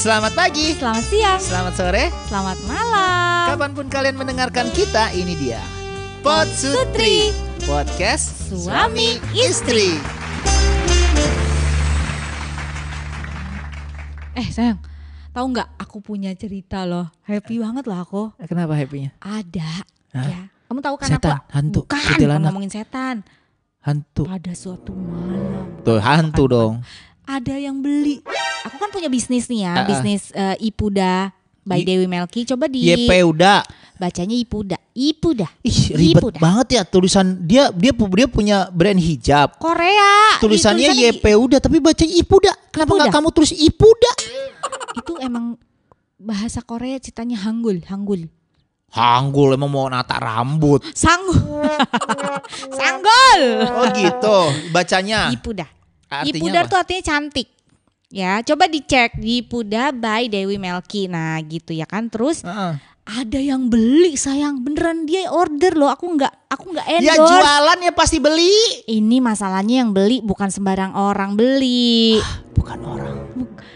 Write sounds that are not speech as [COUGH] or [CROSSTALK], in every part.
Selamat pagi, Selamat siang, selamat sore, selamat malam. kapan pun kalian mendengarkan kita, ini dia Pot Sutri, podcast suami istri. Eh sayang, tahu nggak? Aku punya cerita loh. Happy banget loh aku. Kenapa happynya? Ada. Hah? Ya. Kamu tahu kan Setan, aku? hantu, Bukan, bukan ngomongin setan. Hantu. Pada suatu malam Tuh hantu dong. ada yang beli. Aku kan punya bisnis nih ya, Ah, ah. bisnis eh, Ipuda by I- Dewi Melki. Coba di YP udah. bacanya Ipuda. Ipuda. Ih ribet Ipu dah. banget ya tulisan dia dia dia punya brand hijab. Korea. Tulisannya udah tapi bacanya Ipuda. Kenapa nggak Ipuda. kamu tulis Ipuda? Itu emang bahasa Korea ceritanya Hanggul, Hanggul. Hanggul emang mau nata rambut. Sanggul. [LAUGHS] Sanggul. Oh gitu bacanya. Ipuda. Artinya Ipuda apa? tuh artinya cantik. Ya, coba dicek Ipuda by Dewi Melki. Nah, gitu ya kan. Terus Heeh. ada yang beli sayang, beneran dia order loh. Aku nggak aku nggak Ya endorse. jualan ya pasti beli. Ini masalahnya yang beli bukan sembarang orang beli. Bukan orang.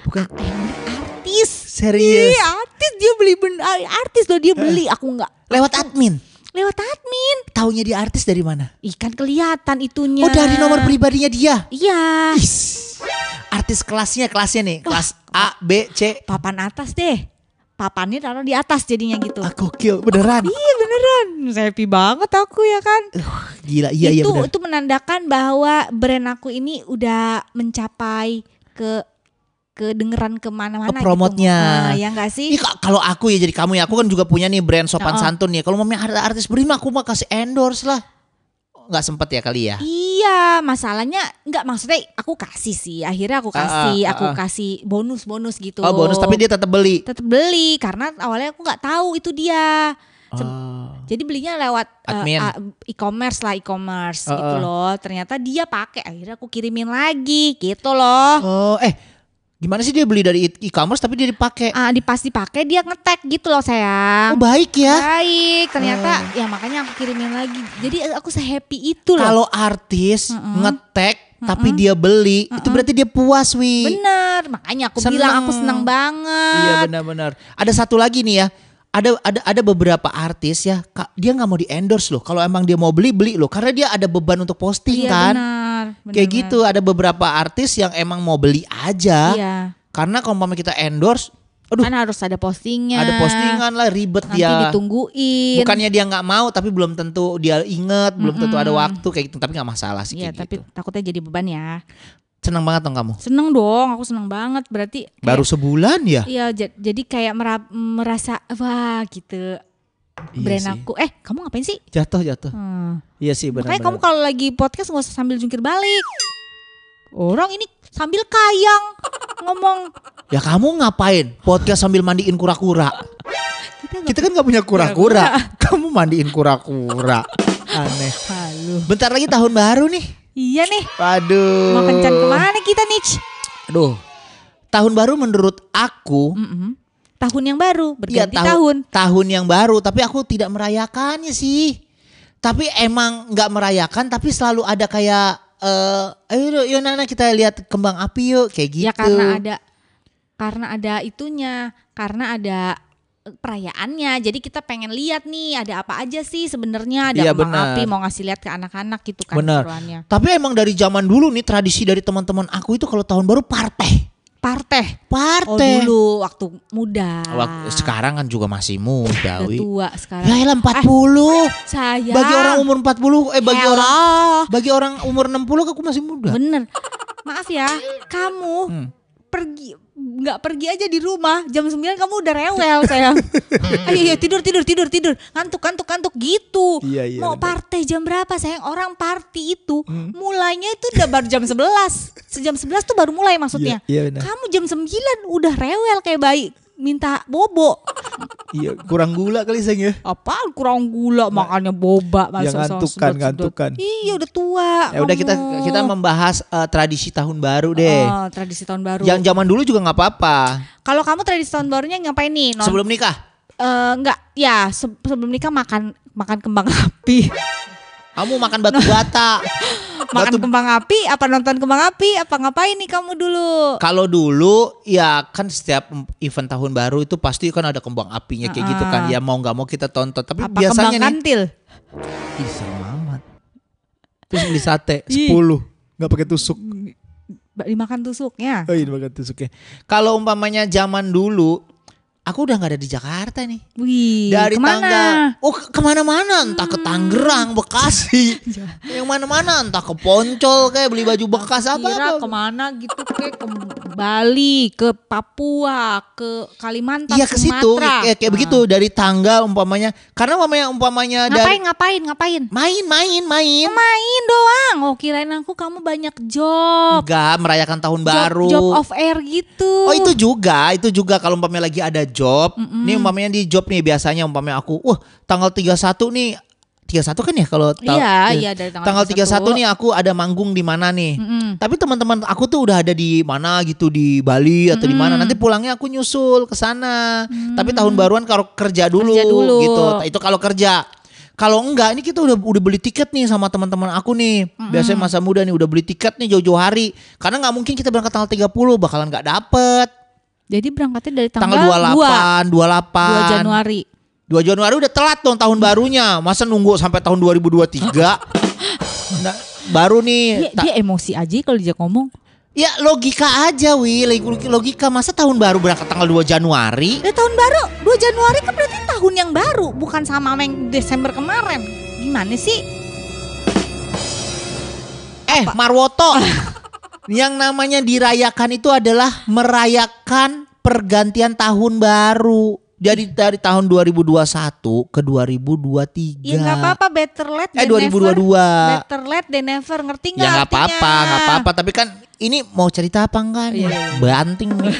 Bukan artis. serius. Iya, artis dia beli ben artis loh dia beli. Aku nggak Lewat admin. lewat admin. Taunya dia artis dari mana? Ikan kelihatan itunya. Oh dari nomor pribadinya dia. Iya. Is. Artis kelasnya kelasnya nih kelas A B C. Papan atas deh. Papannya taruh di atas jadinya gitu. Ah, gokil beneran. Iya beneran, happy banget aku ya kan. Gila iya iya itu bener. itu menandakan bahwa brand aku ini udah mencapai ke kedengeran ke mana-mana. Oh, promotnya. Gitu. Ah, ya enggak sih? Ih, ka- kalau aku ya jadi kamu ya aku kan juga punya nih brand sopan Oh. santun ya. Kalau ada artis beri mah aku mah kasih endorse lah. Nggak sempet ya kali ya. Iya, masalahnya enggak maksudnya aku kasih sih. Akhirnya aku kasih, Ah, ah, aku ah, kasih bonus-bonus gitu. Oh bonus tapi dia tetap beli. tetap beli karena awalnya aku nggak tahu itu dia. Oh. Jadi belinya lewat Admin. a- e-commerce lah e-commerce Uh, gitu uh. loh. Ternyata dia pakai akhirnya aku kirimin lagi gitu loh. Oh, eh gimana sih dia beli dari e-commerce tapi dia dipakai? Ah, di pas dipakai dia ngetek gitu loh Oh sayang. baik ya. Baik, ternyata ya makanya aku kirimin lagi. Jadi aku sehappy itu loh. Kalau artis Mm-mm. ngetek tapi dia beli, itu berarti dia puas, Wi. Bener, makanya aku Seneng. bilang aku seneng banget. Iya benar-benar. Ada satu lagi nih ya. Ada ada ada beberapa artis ya, dia nggak mau di endorse loh. Kalau emang dia mau beli beli loh, karena dia ada beban untuk posting Iya, kan. benar, benar, Kayak gitu. Ada beberapa artis yang emang mau beli aja. Iya. Karena kalau kita endorse, aduh Kan harus ada postingnya. ada postingan lah ribet Nanti dia. ditungguin. Bukannya dia nggak mau, tapi belum tentu dia inget, belum tentu ada waktu kayak gitu. Tapi nggak masalah sih Iya, kayak tapi gitu. takutnya jadi beban ya. Seneng banget dong kamu. Seneng dong, aku seneng banget. Berarti kayak- Baru sebulan ya? Iya, ja- jadi kayak mera- merasa wah gitu. Iya brand sih. aku. Eh, kamu ngapain sih? Jatuh jatuh. Hmm. Iya sih benar. Makanya kamu kalau lagi podcast nggak usah sambil jungkir balik. Orang ini sambil kayang ngomong. Ya kamu ngapain? Podcast sambil mandiin kura-kura. Kita Kita kan nggak punya kura-kura. [LAUGHS] Kamu mandiin kura-kura. Aneh. halu. Bentar lagi tahun baru nih. Iya nih, Aduh. mau kencan ke mana kita nih? Aduh. Tahun baru menurut aku Mm-mm. Tahun yang baru, berganti tahu- tahun. tahun yang baru, tapi aku tidak merayakannya sih. Tapi emang nggak merayakan, tapi selalu ada kayak eh ayo yuk Nana kita lihat kembang api yuk kayak gitu. Ya karena ada karena ada itunya, karena ada eh, perayaannya. Jadi kita pengen lihat nih ada apa aja sih sebenarnya ada Iya, kembang benar. api mau ngasih lihat ke anak-anak gitu kan keseruannya. Tapi emang dari zaman dulu nih tradisi dari teman-teman aku itu kalau tahun baru parteh. Parteh. Oh dulu waktu muda. Waktu sekarang kan juga masih muda, Udah tua sekarang. Ya elah 40. Saya. Bagi orang umur 40 eh bagi Hello. orang bagi orang umur 60 aku masih muda. Bener. Maaf ya, kamu Hmm. Pergi nggak pergi aja di rumah jam 9 kamu udah rewel sayang. [LAUGHS] Ayo ayo tidur tidur tidur tidur. Ngantuk ngantuk ngantuk gitu. Iya, iya, Mau partai jam berapa sayang? Orang party itu Hmm. mulainya itu udah baru jam 11. Sejam 11 tuh baru mulai maksudnya. Iya, iya. Kamu jam 9 udah rewel kayak bayi minta bobo. Iya, kurang gula kali sayang ya. Apaan kurang gula makannya boba masa- ngantuk sedot- kan, sedot. ngantuk kan. Iya udah tua. Ya udah kita kita membahas eh, tradisi tahun baru deh. Oh, tradisi tahun baru. Yang zaman dulu juga nggak apa-apa. Kalau kamu tradisi tahun barunya ngapain nih? Non- Sebelum nikah. Eh, enggak, ya se- sebelum nikah makan makan kembang [LAUGHS] api. Kamu makan batu bata. [LAUGHS] Makan Batu- kembang api, apa nonton kembang api, apa ngapain nih kamu dulu? Kalau dulu ya kan setiap event tahun baru itu pasti kan ada kembang apinya kayak gitu kan. Ya mau nggak mau kita tonton. Tapi Apa biasanya kembang nih kantil? Ih, serem amat. Terus beli sate Ih. 10 nggak pakai tusuk. Dimakan tusuknya. Oh iya pakai tusuknya. Kalau umpamanya zaman dulu aku udah nggak ada di Jakarta nih. Wih, Dari ke mana? tangga Oh ke- ke mana-mana Entah ke Tangerang Bekasi [LAUGHS] Yang mana-mana Entah ke Poncol kayak Beli baju bekas apa, Kira apa. ke mana gitu kayak ke Bali, ke Papua, ke Kalimantan, Iya ke situ Sumatera. kayak, kayak Ah. begitu dari tangga umpamanya karena umpamanya umpamanya Ngapain, dari ngapain, ngapain? main main main Main doang. Oh, kirain aku kamu banyak job. enggak merayakan tahun Job, baru job of air gitu. Oh itu juga, itu juga kalau umpamanya lagi ada job. Nih umpamanya di job nih biasanya umpamanya aku, wah tanggal 31 nih 31 kan ya kalau ta- Iya, eh, iya, dari tanggal tanggal 31 31 nih aku ada manggung di mana nih. Mm-mm. Tapi teman-teman aku tuh udah ada di mana gitu di Bali atau di mana. Nanti pulangnya aku nyusul ke sana. Tapi tahun baruan kalau kerja dulu, Kerja dulu. gitu. Itu kalau kerja. Kalau enggak, ini kita udah udah beli tiket nih sama teman-teman aku nih. Biasanya masa muda nih udah beli tiket nih jauh-jauh hari. Karena nggak mungkin kita berangkat tanggal 30 bakalan nggak dapet. Jadi berangkatnya dari Tanggal tanggal, 28, 2, 28. 2 Januari. 2 Januari udah telat dong tahun barunya. Masa nunggu sampai tahun 2023? Nah, baru nih. Dia, ta- dia emosi aja kalau dia ngomong. ya logika aja Wi, Log- logika masa tahun baru berangkat tanggal 2 Januari? Ya tahun baru 2 Januari kan berarti tahun yang baru, bukan sama yang Desember kemarin. Gimana sih? Eh, Marwoto. [LAUGHS] yang namanya dirayakan itu adalah merayakan pergantian tahun baru. Jadi dari tahun 2021 ke 2023. Ya nggak apa-apa, better late Eh than 2022. never. Better late than never, ngerti nggak Ya nggak apa-apa, nggak apa-apa. Tapi kan ini mau cerita apa enggak nih? Iya, iya. Banting nih.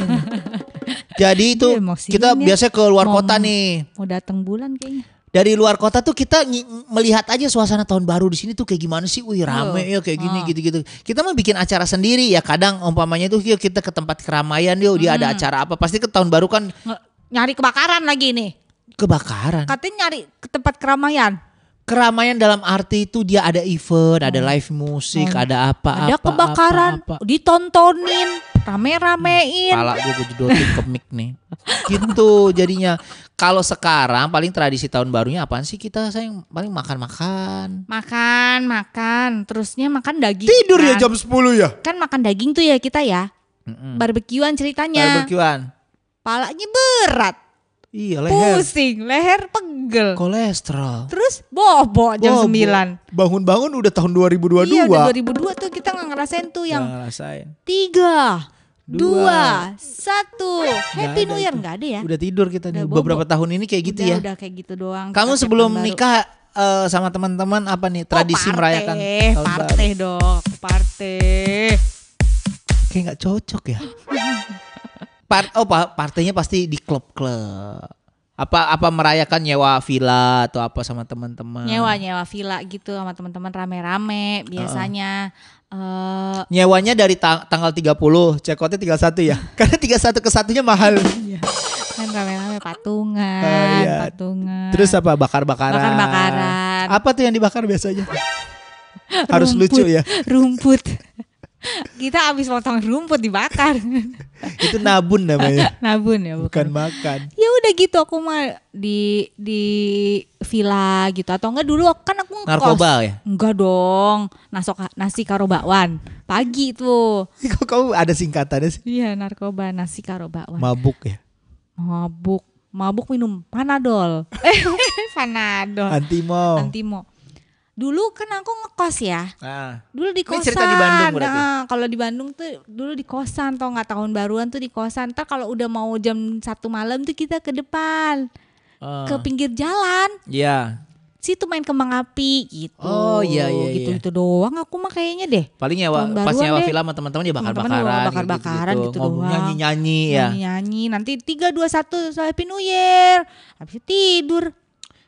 [LAUGHS] Jadi itu emosi kita biasanya ke luar Mau- kota nih. Mau datang bulan kayaknya. Dari luar kota tuh kita melihat aja suasana tahun baru di sini tuh kayak gimana sih? Wih rame ya kayak gini Oh. gitu-gitu. Kita mau bikin acara sendiri ya. Kadang umpamanya tuh yuk kita ke tempat keramaian yuk dia ada acara apa. Pasti ke tahun baru kan nyari kebakaran lagi nih. kebakaran. Katanya nyari ke tempat keramaian. Keramaian dalam arti itu dia ada event, ada live musik, ada apa Oh. Ada apa, kebakaran, apa, apa. ditontonin, rame-ramein. Pala gue kejedotin ke mic nih. Gitu jadinya. Kalau sekarang paling tradisi tahun barunya apaan sih kita sayang? Paling makan-makan. Makan, makan. Terusnya makan daging. Tidur ya kan. jam 10 ya? Kan makan daging tuh ya kita ya. Mm-mm. Barbekyuan ceritanya. Barbekyuan. Palanya berat. Iya leher. Pusing, leher pegel. Kolesterol. Terus bobo jam Bobo. 9. Bangun-bangun udah tahun 2022. Iya udah 2002 tuh kita nggak ngerasain tuh yang Nggak ngerasain. tiga, Dua. dua, satu. Happy Nggak New Year nggak ada ya? Udah tidur kita nih. Udah bobo. Beberapa tahun ini kayak gitu udah, ya. Udah kayak gitu doang. Kamu Kita sebelum nikah eh, sama teman-teman apa nih tradisi oh, merayakan partai, tahun partai baru? dong, partai. Kayak nggak cocok ya. [LAUGHS] Par oh pa- partainya pasti di klub-klub. Apa apa merayakan nyewa villa atau apa sama teman-teman? Nyewa nyewa villa gitu sama teman-teman rame-rame biasanya. eh Nyewanya dari ta- tanggal 30, cekotnya 31 ya. [LAUGHS] Karena 31 ke satunya mahal. kan rame-rame patungan, Oh, iya. patungan. Terus apa bakar-bakaran? Bakar-bakaran. Apa tuh yang dibakar biasanya? [LAUGHS] Harus Rumput. lucu ya. rumput. Kita abis potong rumput dibakar. [LAUGHS] Itu nabun namanya, Nabun ya bukan bukan. makan. Ya udah gitu aku mah di di villa gitu atau enggak dulu kan aku ngekos. Narkoba ya? Enggak dong. Nasok nasi karo bakwan. Pagi tuh. [LAUGHS] Kok kamu ada singkatannya sih? Iya narkoba nasi karo bakwan. Mabuk ya. Mabuk. Mabuk minum panadol. [LAUGHS] Eh panadol. Antimo. Antimo. Dulu kan aku ngekos ya. Nah, Dulu di Ini kosan. cerita di Bandung berarti? Nah, kalau di Bandung tuh dulu di kosan tau nggak tahun baruan tuh di kosan. Ntar kalau udah mau jam satu malam tuh kita ke depan, eh, ke pinggir jalan. Iya. Situ main kembang api gitu. Oh, iya, iya, Gitu iya. itu doang aku mah kayaknya deh. Paling Tahun pas nyewa deh. film sama teman-teman ya bakar-bakaran, bakar-bakaran gitu doang. nyanyi-nyanyi ya. Nyanyi-nyanyi nanti 3 2 1 Happy New Year. Habis itu tidur.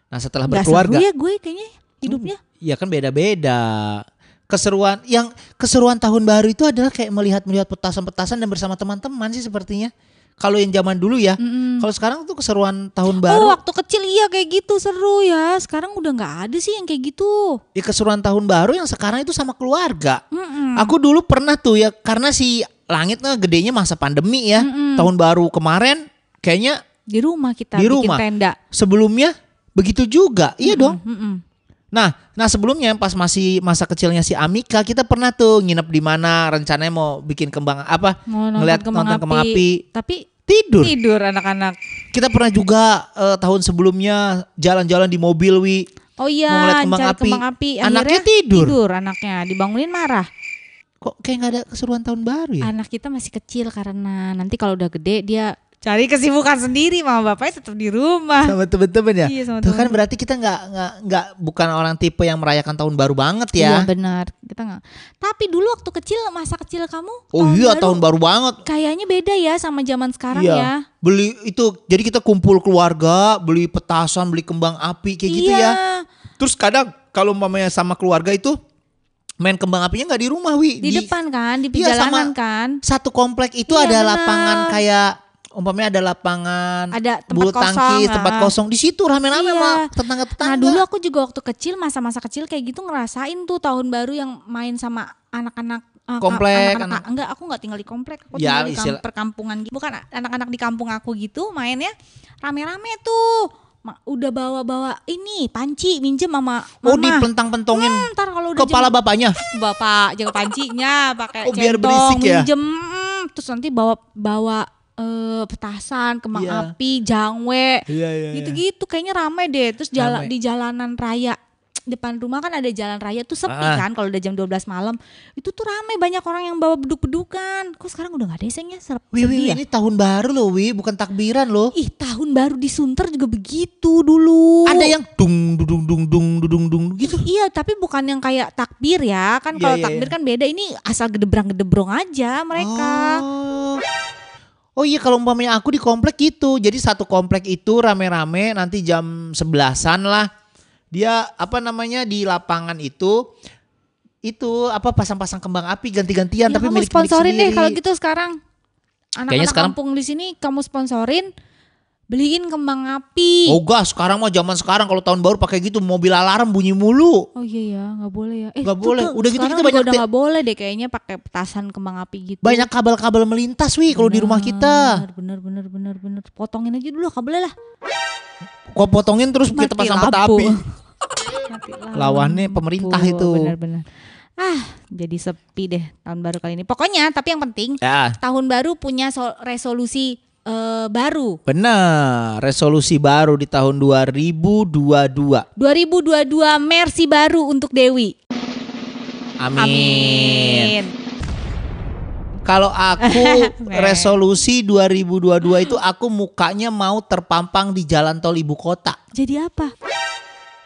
Nah, setelah Gak berkeluarga, seru ya gue kayaknya hidupnya. Ya kan beda-beda. Keseruan yang keseruan tahun baru itu adalah kayak melihat-melihat petasan-petasan dan bersama teman-teman sih sepertinya. Kalau yang zaman dulu ya. Mm-mm. Kalau sekarang tuh keseruan tahun Oh baru. waktu kecil iya kayak gitu seru ya. Sekarang udah nggak ada sih yang kayak gitu. Ya keseruan tahun baru yang sekarang itu sama keluarga. Mm-mm. Aku dulu pernah tuh ya karena si langit nggak gedenya masa pandemi ya. Mm-mm. Tahun baru kemarin kayaknya Di rumah kita Di bikin rumah. tenda. sebelumnya begitu juga. Iya dong. Mm-mm. Nah, nah sebelumnya pas masih masa kecilnya si Amika kita pernah tuh nginep di mana rencananya mau bikin kembang apa? Mau nonton Ngeliat kembang nonton kembang api. api. Tapi Tidur. tidur anak-anak. Kita pernah juga eh, tahun sebelumnya jalan-jalan di mobil wi. Oh iya, Mau ngeliat kembang api. kembang api. Anaknya Akhirnya tidur. Tidur anaknya, dibangunin marah. Kok kayak nggak ada keseruan tahun baru ya? Anak kita masih kecil karena nanti kalau udah gede dia cari kesibukan sendiri, mama bapaknya tetap di rumah. Sama temen-temen ya. Iya, sama Tuh kan temen-temen. berarti kita nggak nggak nggak bukan orang tipe yang merayakan tahun baru banget Iya ya. benar, kita nggak. Tapi dulu waktu kecil masa kecil kamu? oh iya tahun baru banget. Kayaknya beda ya sama zaman sekarang Iya. ya. Beli itu jadi kita kumpul keluarga, beli petasan, beli kembang api kayak gitu iya. ya. Terus kadang kalau umpamanya sama keluarga itu main kembang apinya nggak di rumah wi Di, depan kan, di Iya, perjalanan sama- kan. satu komplek itu Iya, ada benar. lapangan kayak umpamanya ada lapangan Ada tempat bulu kosong, tangkis tempat kosong. Di situ rame-rame Iya. sama tetangga-tetangga. Nah dulu aku juga waktu kecil masa-masa kecil kayak gitu ngerasain tuh tahun baru yang main sama anak-anak uh, Komplek, anak-anak- anak- enggak aku nggak tinggal di komplek. Aku Ya, tinggal di perkampungan gitu. Bukan anak-anak di kampung aku gitu mainnya rame-rame tuh. Ma- udah bawa-bawa ini panci minjem sama oh mama. dipentang-pentongin Hmm, ntar kalau udah kepala bapaknya? Jam- bapak jaga pancinya pakai Oh, biar centong berisik ya? minjem. Terus nanti bawa bawa eh, petasan kembang Iya. api jangwe iya iya gitu-gitu kayaknya rame deh terus jalan Rame. di jalanan raya depan rumah kan ada jalan raya tuh sepi Ah. kan kalau udah jam 12 malam itu tuh rame banyak orang yang bawa beduk-bedukan kok sekarang udah nggak ada esengnya serap Wi, wi, ya? ini tahun baru loh wi bukan takbiran loh ih tahun baru di Sunter juga begitu dulu ada yang dung dung dung dung dung dung gitu Iya, tapi bukan yang kayak takbir ya. Kan Iya, kalau iya, takbir iya. kan beda. Ini asal gedebrang-gedebrong aja mereka. Oh. Oh iya kalau umpamanya aku di komplek gitu. Jadi satu komplek itu rame-rame nanti jam sebelasan lah. Dia apa namanya di lapangan itu itu apa pasang-pasang kembang api ganti-gantian Ya, tapi kamu milik sponsorin deh kalau gitu sekarang. Kayaknya Anak-anak sekarang- kampung di sini kamu sponsorin, beliin kembang api. Oh gas, sekarang mah zaman sekarang kalau tahun baru pakai gitu mobil alarm bunyi mulu. Oh iya ya, nggak boleh ya. Eh, Nggak tuh boleh. tuh, Udah gitu kita banyak udah nggak boleh deh kayaknya pakai petasan kembang api gitu. Banyak kabel-kabel melintas wih kalau di rumah kita. Bener bener bener bener. Potongin aja dulu kabelnya lah. Kau potongin terus kita Mati pasang lampu. peta api. [LAUGHS] Lampu. Lawannya pemerintah itu. Bener-bener. Ah, jadi sepi deh tahun baru kali ini. Pokoknya, tapi yang penting Ya, tahun baru punya so- resolusi eh, baru. benar. Resolusi baru di tahun 2022. 2022 Mercy baru untuk Dewi. Amin. Kalau aku [LAUGHS] [LAUGHS] resolusi 2022 itu aku mukanya mau terpampang di jalan tol ibu kota. Jadi apa?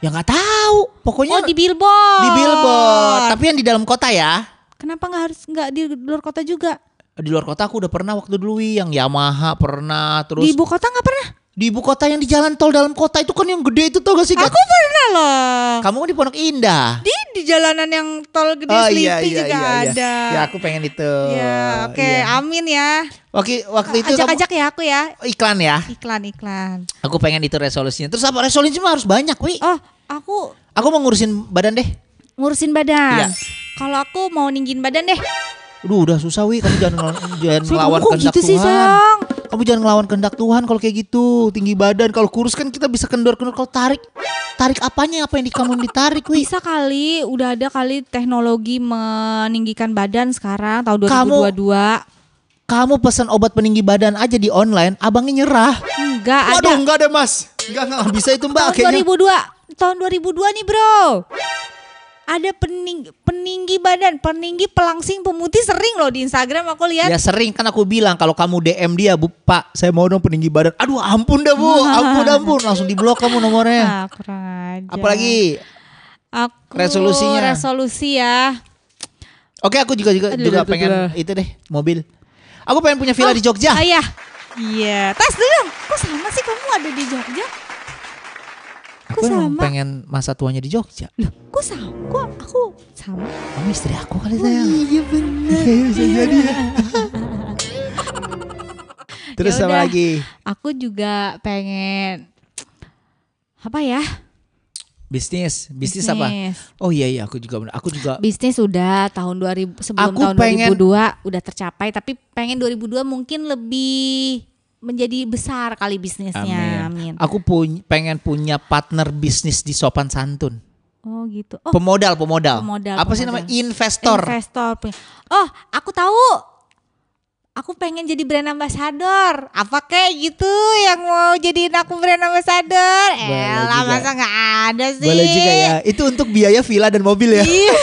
Ya nggak tahu. Pokoknya Oh di billboard. di billboard. Tapi yang di dalam kota ya. Kenapa nggak harus nggak di luar kota juga? Di luar kota aku udah pernah waktu dulu Wi, yang Yamaha pernah terus Di ibu kota nggak pernah? di ibu kota yang di jalan tol dalam kota itu kan yang gede itu tau gak sih? Aku pernah loh. Kamu kan di Pondok Indah. Di di jalanan yang tol gede Oh iya iya juga iya, iya. ada. Ya aku pengen itu. Ya, oke, Iya. amin ya. Waktu waktu itu kamu Ajak-ajak ya aku ya. iklan ya. Iklan iklan. Aku pengen itu resolusinya. Terus apa resolusi mah harus banyak, Wi. Oh, aku Aku mau ngurusin badan deh. ngurusin badan. Iya. Kalau aku mau ninggin badan deh. Aduh, udah susah, Wi. Kamu jangan ngelawan, [LAUGHS] jangan kamu kok kehendak gitu sih, Tuhan. sayang? Kamu jangan ngelawan kehendak Tuhan kalau kayak gitu. Tinggi badan, kalau kurus kan kita bisa kendor-kendor. Kalau tarik, tarik apanya? Apa yang di kamu ditarik, Wi? Bisa kali, udah ada kali teknologi meninggikan badan sekarang tahun Kamu- 2022. Kamu pesan obat peninggi badan aja di online, abangnya nyerah. Enggak ada. Waduh, enggak ada, Mas. Enggak, enggak bisa itu, Mbak. tahun Kayaknya 2002. Tahun 2002 nih, Bro. Ada peninggi, peninggi badan, peninggi pelangsing pemutih sering loh di Instagram aku lihat. Ya sering kan aku bilang kalau kamu DM dia, Bu, Pak, saya mau dong peninggi badan. Aduh, ampun dah, Bu. [LAUGHS] Ampun, ampun. Langsung diblok kamu nomornya. Ah, kurang aja. Apalagi Aku Resolusinya. Resolusi ya. Oke, aku juga juga Aduh, juga aduh, pengen aduh. itu deh, mobil. Aku pengen punya villa di Jogja. Ah, iya. Iya. Tas dulu. Kok sama sih kamu ada di Jogja? Kok Aku emang sama? pengen masa tuanya di Jogja. Loh, kok sama? Kok aku sama? Kamu istri aku kali sayang. Iya benar. Iya, bisa jadi ya. [LAUGHS] Terus Ya apa udah. lagi? Aku juga pengen apa ya? Bisnis, bisnis, apa? Oh iya iya, aku juga aku juga Bisnis udah tahun 2000 sebelum Aku tahun pengen- 2002 udah tercapai tapi pengen 2002 mungkin lebih menjadi besar kali bisnisnya. Amin. Aku punya pengen punya partner bisnis di sopan santun. Oh gitu. Oh, Pemodal, pemodal. Pemodal, Apa sih pemodal. namanya? Investor. investor. Oh, aku tahu. Aku pengen jadi brand ambassador. Apa kayak gitu yang mau jadiin aku brand ambassador? Elah, masa nggak ada sih? Boleh juga ya. Itu untuk biaya villa dan mobil ya. Iya.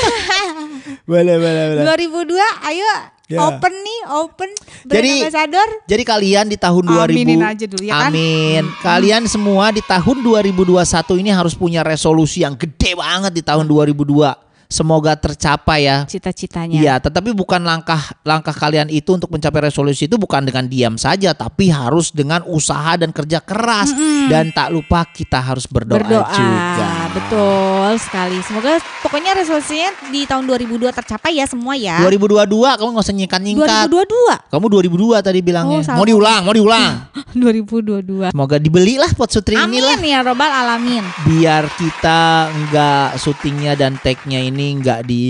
[LAUGHS] boleh, boleh, boleh. 2002, ayo Ya. open nih, open brand Jadi, ambassador. Jadi kalian di tahun 2000 Aminin aja dulu, ya kan? Amin. Kalian semua di tahun 2021 ini harus punya resolusi yang gede banget di tahun 2002. Semoga tercapai ya. Cita-citanya. Iya, tetapi bukan langkah langkah kalian itu untuk mencapai resolusi itu bukan dengan diam saja, tapi harus dengan usaha dan kerja keras dan tak lupa kita harus berdoa, Berdoa. juga. Betul sekali. Semoga pokoknya resolusinya di tahun 2002 tercapai ya semua ya. 2022 kamu nggak usah nyingkat-nyingkat. 2022. Kamu 2002 tadi bilangnya. Oh, salah. mau diulang, mau diulang. [LAUGHS] 2022. Semoga dibelilah pot sutri inilah. Amin ya robbal alamin. biar kita nggak syutingnya dan tag-nya ini nggak di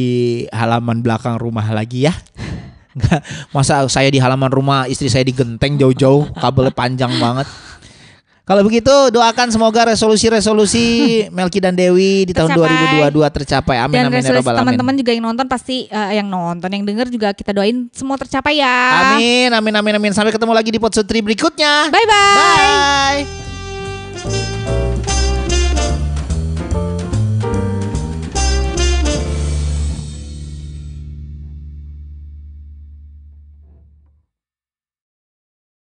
halaman belakang rumah lagi ya. Nggak, masa saya di halaman rumah istri saya digenteng jauh-jauh kabelnya panjang banget. Kalau begitu doakan semoga resolusi-resolusi [LAUGHS] Melki dan Dewi di tahun Tercapai. 2022 tercapai. Amin Dan amin ya robbal alamin. teman-teman juga yang nonton pasti eh, yang nonton, yang denger juga kita doain semua tercapai ya. Amin amin amin amin sampai ketemu lagi di pot sutri berikutnya. Bye bye. Bye.